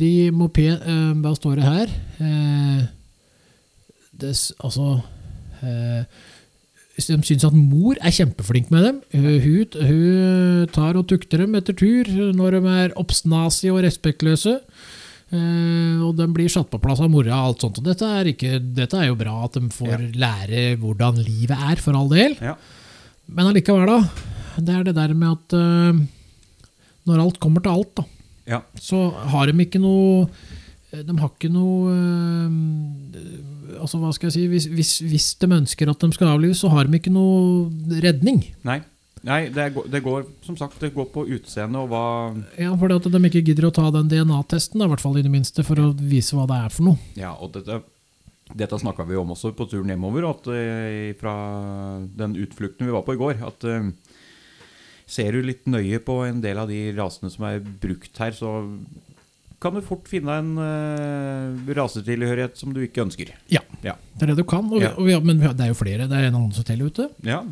de moped... eh, hva står det her? Eh, det, altså De syns at mor er kjempeflink med dem. Hun, hun, tar og tukter dem etter tur når de er obstnasi og respektløse. Eh, og de blir satt på plass av mora og alt sånt. Og dette er, ikke, dette er jo bra at de får lære hvordan livet er, for all del. Ja. Men allikevel, da. Det er det der med at eh, når alt kommer til alt, da, Ja. så har de ikke noe De har ikke noe eh, Altså, hva skal jeg si hvis, hvis, hvis de ønsker at de skal avlives, så har de ikke noe redning. Nei. Nei, det, går, det går som sagt det går på utseende og hva Ja, for at de ikke gidder å ta den DNA-testen, i hvert fall i det minste, for å vise hva det er for noe. Ja, og dette Dette snakka vi om også på turen hjemover, at eh, fra den utflukten vi var på i går. At eh, ser du litt nøye på en del av de rasene som er brukt her, så kan du fort finne en uh, rasetilhørighet som du ikke ønsker. Ja, Ja. det er det du kan. Og, Ja. og vi, men det er jo flere. Det er en annonsehotell ute. ja.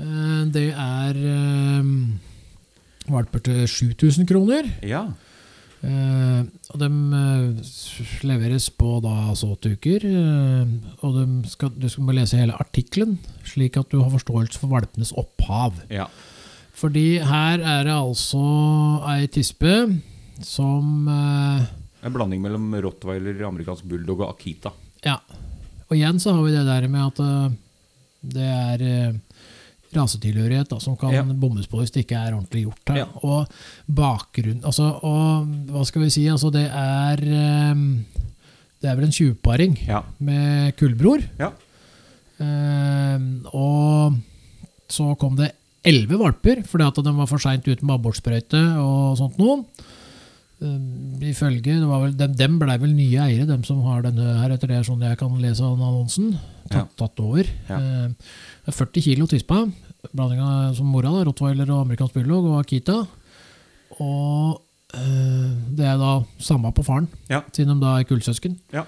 Uh, Det er eh, valper til 7000 kroner. Ja. Uh, og de eh, leveres på da altså åtte uker. eh, og skal, du skal må lese hele artikkelen, slik at du har forståelse for valpenes opphav. ja. Fordi her er det altså ei tispe som eh, En blanding mellom rottweiler, amerikansk bulldog og akita. Ja. Og igjen så har vi det der med at eh, det er eh, rasetilhørighet da, som kan Ja. bommes på hvis det ikke er ordentlig gjort. Ja. Og bakgrunn altså, Og hva skal vi si? Altså, det er Det er vel en tjuvparing Ja. med kullbror. Ja. Eh, og så kom det elleve valper fordi at de var for seint ute med abortsprøyte og sånt noe. Eh, ifølge det var vel, dem, dem blei vel nye eiere, dem som har denne her, etter det er sånn jeg kan lese av annonsen. Tatt, tatt over. Ja. Eh, er 40 kilo tispa. Blandinga som mora, da, rottweiler og amerikansk bulldog og akita. Og eh, det er da samme på faren, Ja. siden de da er kullsøsken. Ja.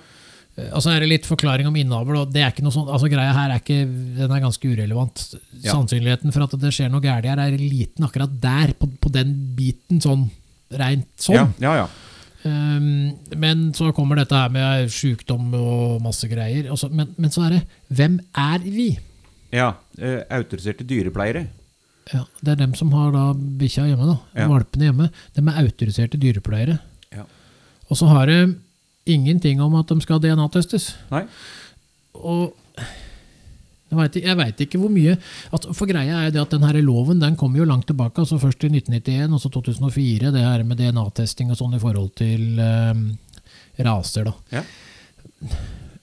Eh, Og så er det litt forklaring om innavl. det er ikke noe sånt, altså Greia her er ikke, den er ganske urelevant. Ja. Sannsynligheten for at det skjer noe galt her, er liten akkurat der, på, på den biten, sånn rent sånn. Ja, ja, ja. Um, men så kommer dette her med sykdom og masse greier. Så, men, men så er det Hvem er vi? ja. Uh, autoriserte dyrepleiere. Ja, Det er dem som har da bikkja hjemme, da. Ja. Valpene hjemme. De er autoriserte dyrepleiere. Ja. Og så har de ingenting om at de skal DNA-testes. Og jeg veit ikke hvor mye at, For greia er det at denne loven den kom jo langt tilbake. altså Først i 1991 og så 2004. Det her med DNA-testing og sånn i forhold til eh, raser. da. Ja.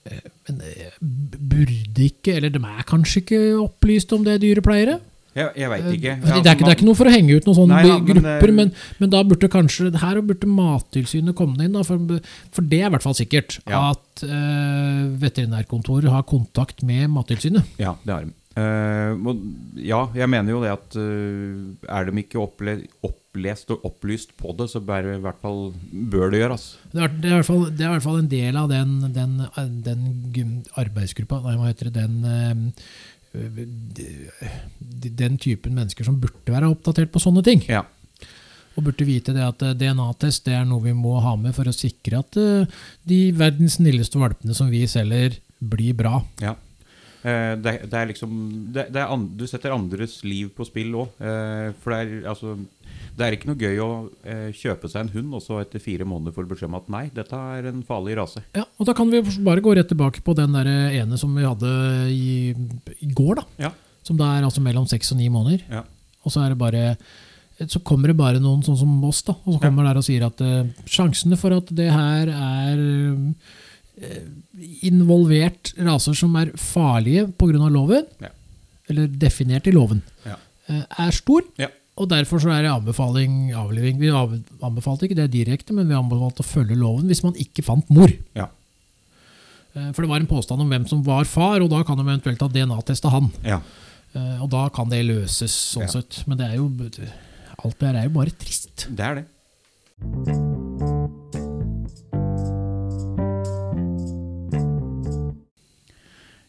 Eh, Men eh, burde ikke Eller de er kanskje ikke opplyst om det, dyrepleiere? Jeg, jeg veit ikke. Ja, det, er ikke det er ikke noe for å henge ut noen sånne Nei, ja, men, grupper, eh, men, men da burde kanskje her burde Mattilsynet komme inn. Da, for, for det er i hvert fall sikkert. Ja. At uh, veterinærkontoret har kontakt med Mattilsynet. Ja, det har de. Uh, ja, jeg mener jo det at uh, er de ikke opple opplest og opplyst på det, så bør, i hvert fall, bør det gjøres. Det er, det, er fall, det er i hvert fall en del av den, den, den arbeidsgruppa, nei, hva heter det, den eh, de- den typen mennesker som burde være oppdatert på sånne ting. Ja. Og burde vite det at eh, DNA-test det er noe vi må ha med for å sikre at eh, de verdens snilleste valpene som vi selger, blir bra. ja. Eh, det, det er liksom det, det er Du setter andres liv på spill òg. for det er, altså, det er ikke noe gøy å eh, kjøpe seg en hund, og så etter fire måneder får du beskjed om at nei, dette er en farlig rase. Ja, og Da kan vi bare gå rett tilbake på den der ene som vi hadde i, i går. da. Ja. Som da er altså mellom seks og ni måneder. Ja. Og så er det bare så kommer det bare noen sånn som oss, da, og så kommer der og sier at uh, sjansene for at det her er uh, involvert raser som er farlige pga. loven, Ja. eller definert i loven, Ja. uh, er stor. Ja. Og derfor så er det anbefaling avliving. Vi anbefalte ikke det direkte, men vi anbefalte å følge loven hvis man ikke fant mor. Ja. Eh, For det var en påstand om hvem som var far, og da kan de eventuelt ha DNA-testa han. Ja. Eh, Og da kan det løses, sånn Ja. sett. Men det er jo alt det her er jo bare trist. Det er det.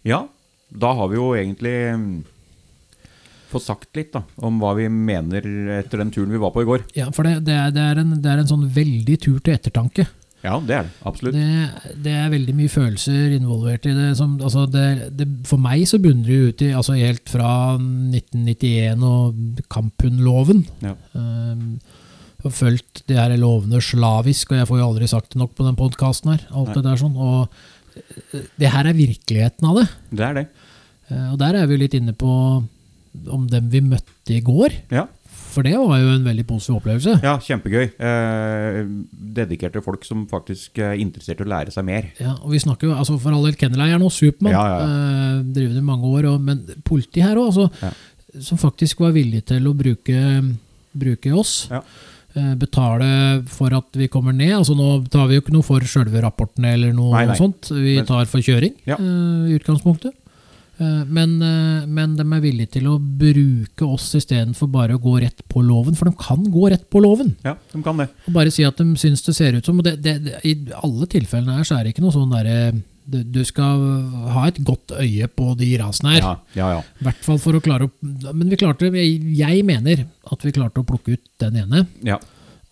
Ja, da har vi jo egentlig fått sagt litt da, om hva vi mener etter den turen vi var på i går. Ja, For det, det, er, det, er en, det er en sånn veldig tur til ettertanke. Ja, det er det. Absolutt. Det, det er veldig mye følelser involvert i det. Som, altså for meg så bunner det ut i altså helt fra 1991 og kamphundloven. Ja. Um, har fulgt de her lovene slavisk, og jeg får jo aldri sagt det nok på den podkasten her. alt Nei. det der sånn, og eh, Det her er virkeligheten av det. Det er det. Eh, Og der er vi litt inne på om dem vi møtte i går. Ja, For det var jo en veldig positiv opplevelse. ja kjempegøy. Eh, dedikerte folk som faktisk er interessert i å lære seg mer. Ja, og vi snakker jo, altså For all del, kenneleieren nå Supermann Ja, ja, eh, driver det i mange år, og, men politi her òg, altså, Ja. som faktisk var villig til å bruke, bruke oss. Ja. eh, betale for at vi kommer ned. Altså Nå tar vi jo ikke noe for sjølve rapportene eller noe Nei, nei. sånt. Vi tar for kjøring Ja. eh, i utgangspunktet. Eh, Men, eh, men de er villige til å bruke oss istedenfor bare å gå rett på loven. For de kan gå rett på loven. Ja, de kan det. Og bare si at de syns det ser ut som og det, det, det, I alle tilfellene her så er det ikke noe sånn derre du, du skal ha et godt øye på de rasene her. Ja, ja. ja. I hvert fall for å klare å Men vi klarte jeg, jeg mener at vi klarte å plukke ut den ene. ja.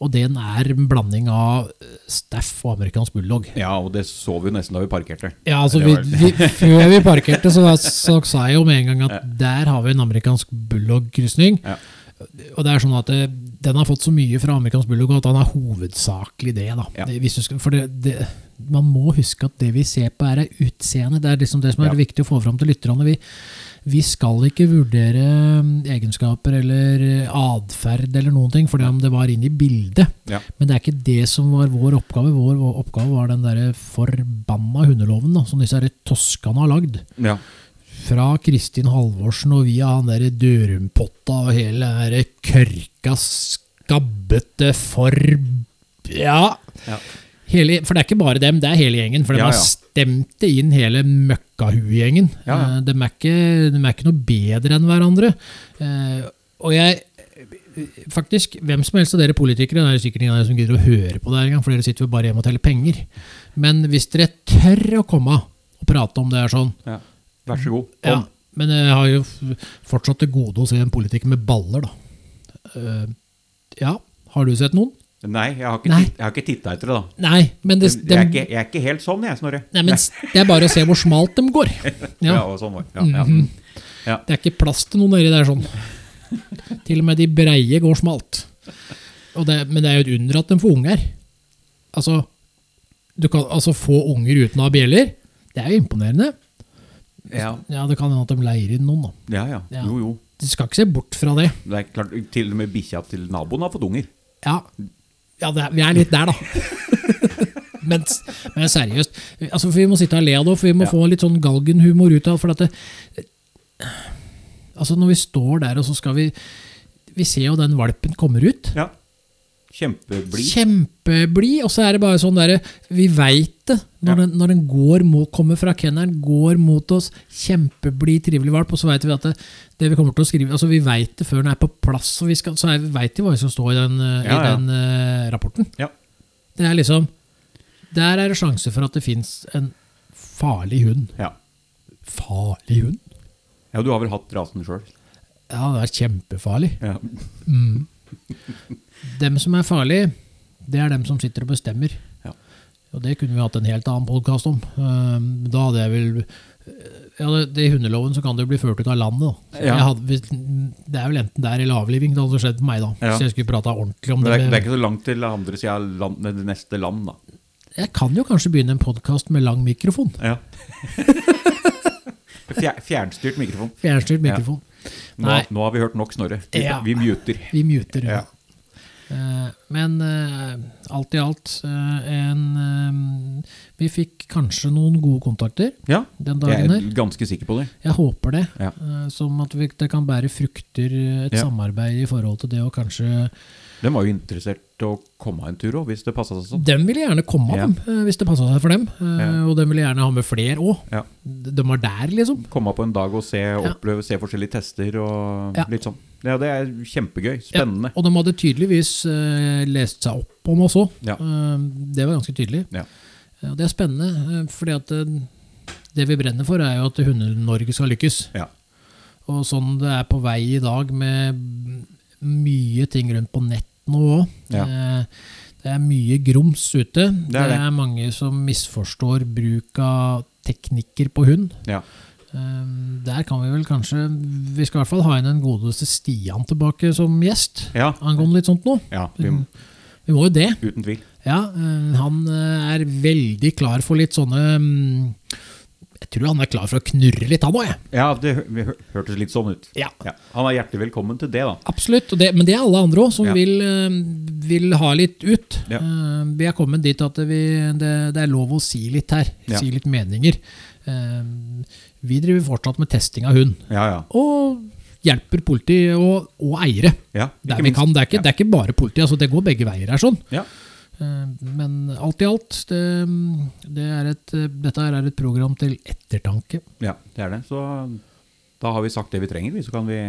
Og den er en blanding av Staff og amerikansk bulldog. Ja, og det så vi nesten da vi parkerte. Ja, altså vi, vi, Før vi parkerte, så, så sa jeg jo med en gang at der har vi en amerikansk bulldog-krysning. Ja. Og det er sånn at det, Den har fått så mye fra amerikansk bulldog at han er hovedsakelig det. da. Ja. Det, hvis du skal, for det, det, Man må huske at det vi ser på, er utseende. Det er liksom det som er Ja. viktig å få fram til lytterne. Vi, vi skal ikke vurdere mm, egenskaper eller atferd eller noen ting, fordi om det var inne i bildet. Ja. Men det er ikke det som var vår oppgave. Vår, vår oppgave var den der forbanna hundeloven da, som disse toskene har lagd. Ja. Fra Kristin Halvorsen og via han der Dørumpotta og hele den der kørka, skabbete for... Ja. Ja. Hele, for det er ikke bare dem, det er hele gjengen. For de Ja, har stemt det inn hele møkkahuegjengen. Ja, ja. Eh, De, de er ikke noe bedre enn hverandre. Eh, Og jeg Faktisk, hvem som helst av dere politikere, det er sikkert ingen av dere som gidder å høre på det her engang, for dere sitter jo bare hjemme og teller penger. Men hvis dere tør å komme og prate om det er sånn ja. Vær så god. ja, Men jeg har jo fortsatt til gode å se en politiker med baller, da. Eh, ja, har du sett noen? Nei, jeg har ikke, Nei. titt- jeg har ikke titta etter det, da. Nei, men det, jeg, er ikke, jeg er ikke helt sånn, jeg, Snorre. nei, men det er bare å se hvor smalt de går. Ja, Ja, og sånn var det. ja, ja. Det er ikke plass til noe nedi der sånn. Til og med de breie går smalt. Det, men det er jo et under at de får unger. Altså, du kan altså få unger uten å ha bjeller. Det er jo imponerende. Ja, Ja, Det kan hende at de leier inn noen, da. ja, ja. Ja. Jo, jo. Du skal ikke se bort fra det. Det er klart, Til og med bikkja til naboen har fått unger. Ja, ja det er, vi er litt der, da. men, men seriøst, altså, for vi må sitte og le av det, for vi må Ja. få litt sånn galgenhumor ut av. For at det, altså når vi står der, og så skal vi Vi ser jo den valpen kommer ut. Ja. Kjempeblid. Kjempeblid, og så er det bare sånn derre Vi veit det når, Ja. den, når den går mot, kommer fra kennelen, går mot oss. Kjempeblid, trivelig valp. Og så veit vi at det, det vi kommer til å skrive Altså Vi veit det før den er på plass, og vi skal, så er, vi veit vi hva som står i den, eh, Ja, i den uh, rapporten. Ja. Det er liksom Der er det sjanse for at det fins en farlig hund. Ja. Farlig hund? ja, du har vel hatt rasen sjøl? Ja, det er kjempefarlig. Ja. Mm. Dem som er farlige, det er dem som sitter og bestemmer. Ja. Og det kunne vi hatt en helt annen podkast om. Um, Da hadde jeg vel ja, det, I hundeloven så kan det jo bli ført ut av landet. Ja. jeg hadde, det er vel enten der eller avliving. Det hadde skjedd på meg da. Ja. Så jeg skulle prata ordentlig om det. det er, det. er ikke så langt til andre sida av det neste land, da. Jeg kan jo kanskje begynne en podkast med lang mikrofon. Ja. Fjernstyrt mikrofon. Fjernstyrt mikrofon. Nå, nå har vi hørt nok Snorre. Vi, vi muter. Vi muter. Ja. Eh, men eh, alt i alt eh, en Vi fikk kanskje noen gode kontakter Ja, den jeg dagen her. er ganske sikker på det. Jeg håper det. Ja. Som at vi, det kan bære frukter, et Ja. samarbeid i forhold til det å kanskje De var jo interessert til å komme en tur òg, hvis det passa seg sånn. De ville gjerne komme, Ja. dem, eh, hvis det passa seg for dem. Eh, Ja. Og de ville gjerne ha med flere òg. Ja. De var der, liksom. Komme på en dag og se, oppleve, se forskjellige tester og litt sånn. Ja, det er kjempegøy. Spennende. Og de hadde tydeligvis eh, lest seg opp om oss òg. Det var ganske tydelig. Ja. Ja, det er spennende, fordi at det vi brenner for, er jo at Hunde-Norge skal lykkes. Ja. Og sånn det er på vei i dag, med mye ting rundt på nett nå òg. Ja. Det er mye grums ute. Det er det. det. mange som misforstår bruk av teknikker på hund. Ja. Eh, Der kan vi vel kanskje Vi skal i hvert fall ha inn den godeste Stian tilbake som gjest. Ja. Angående litt sånt nå. ja vi, Vi må jo det. uten tvil. Ja, eh, han eh, er veldig klar for litt sånne mm, Jeg tror han er klar for å knurre litt, han òg. Ja, det hørtes litt sånn ut. Ja. Han er hjertelig velkommen til det, da. Absolutt. Det, men det er alle andre òg, som Ja. vil, eh, vil ha litt ut. Ja. Eh, Vi er kommet dit at vi, det, det er lov å si litt her. Ja. Si litt meninger. Eh, Vi driver fortsatt med testing av hund. Ja, ja. Og hjelper politi og, og eiere Ja, der ikke vi minst. kan. Det er ikke, det er ikke bare politi, altså det går begge veier her. sånn. Eh, Men alt i alt, det, det er et, dette er et program til ettertanke. ja, det er det. Så da har vi sagt det vi trenger, så kan vi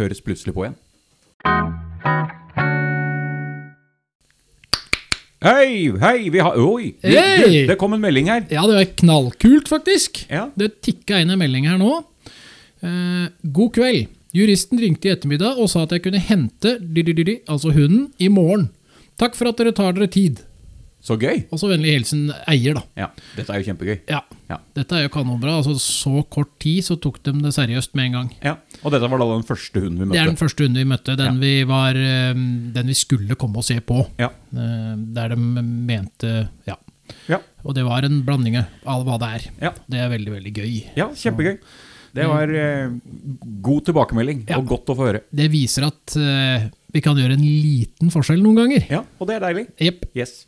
høres plutselig på igjen. Hei, hei, vi har Oi! Vi, Hei! det kom en melding her. Ja, det var knallkult, faktisk. Ja. Det tikka inn en melding her nå. Eh, god kveld. Juristen ringte i ettermiddag og sa at jeg kunne hente altså hunden i morgen. Takk for at dere tar dere tid. Så gøy. Og så vennlig hilsen eier, da. Ja, dette er jo kjempegøy. Ja, Ja. Dette er jo kanonbra. altså Så kort tid så tok de det seriøst med en gang. ja. Og dette var da den første hunden vi møtte? Det er den første hunden vi møtte. Den, vi, var, eh, den vi skulle komme og se på. Ja. Eh, Der de mente Ja. Ja. Og det var en blanding av hva det er. Ja. Det er veldig, veldig gøy. ja, kjempegøy. Det var eh, god tilbakemelding, Ja. og godt å få høre. Det viser at eh, vi kan gjøre en liten forskjell noen ganger. Ja, og det er deilig. Yep. Yes.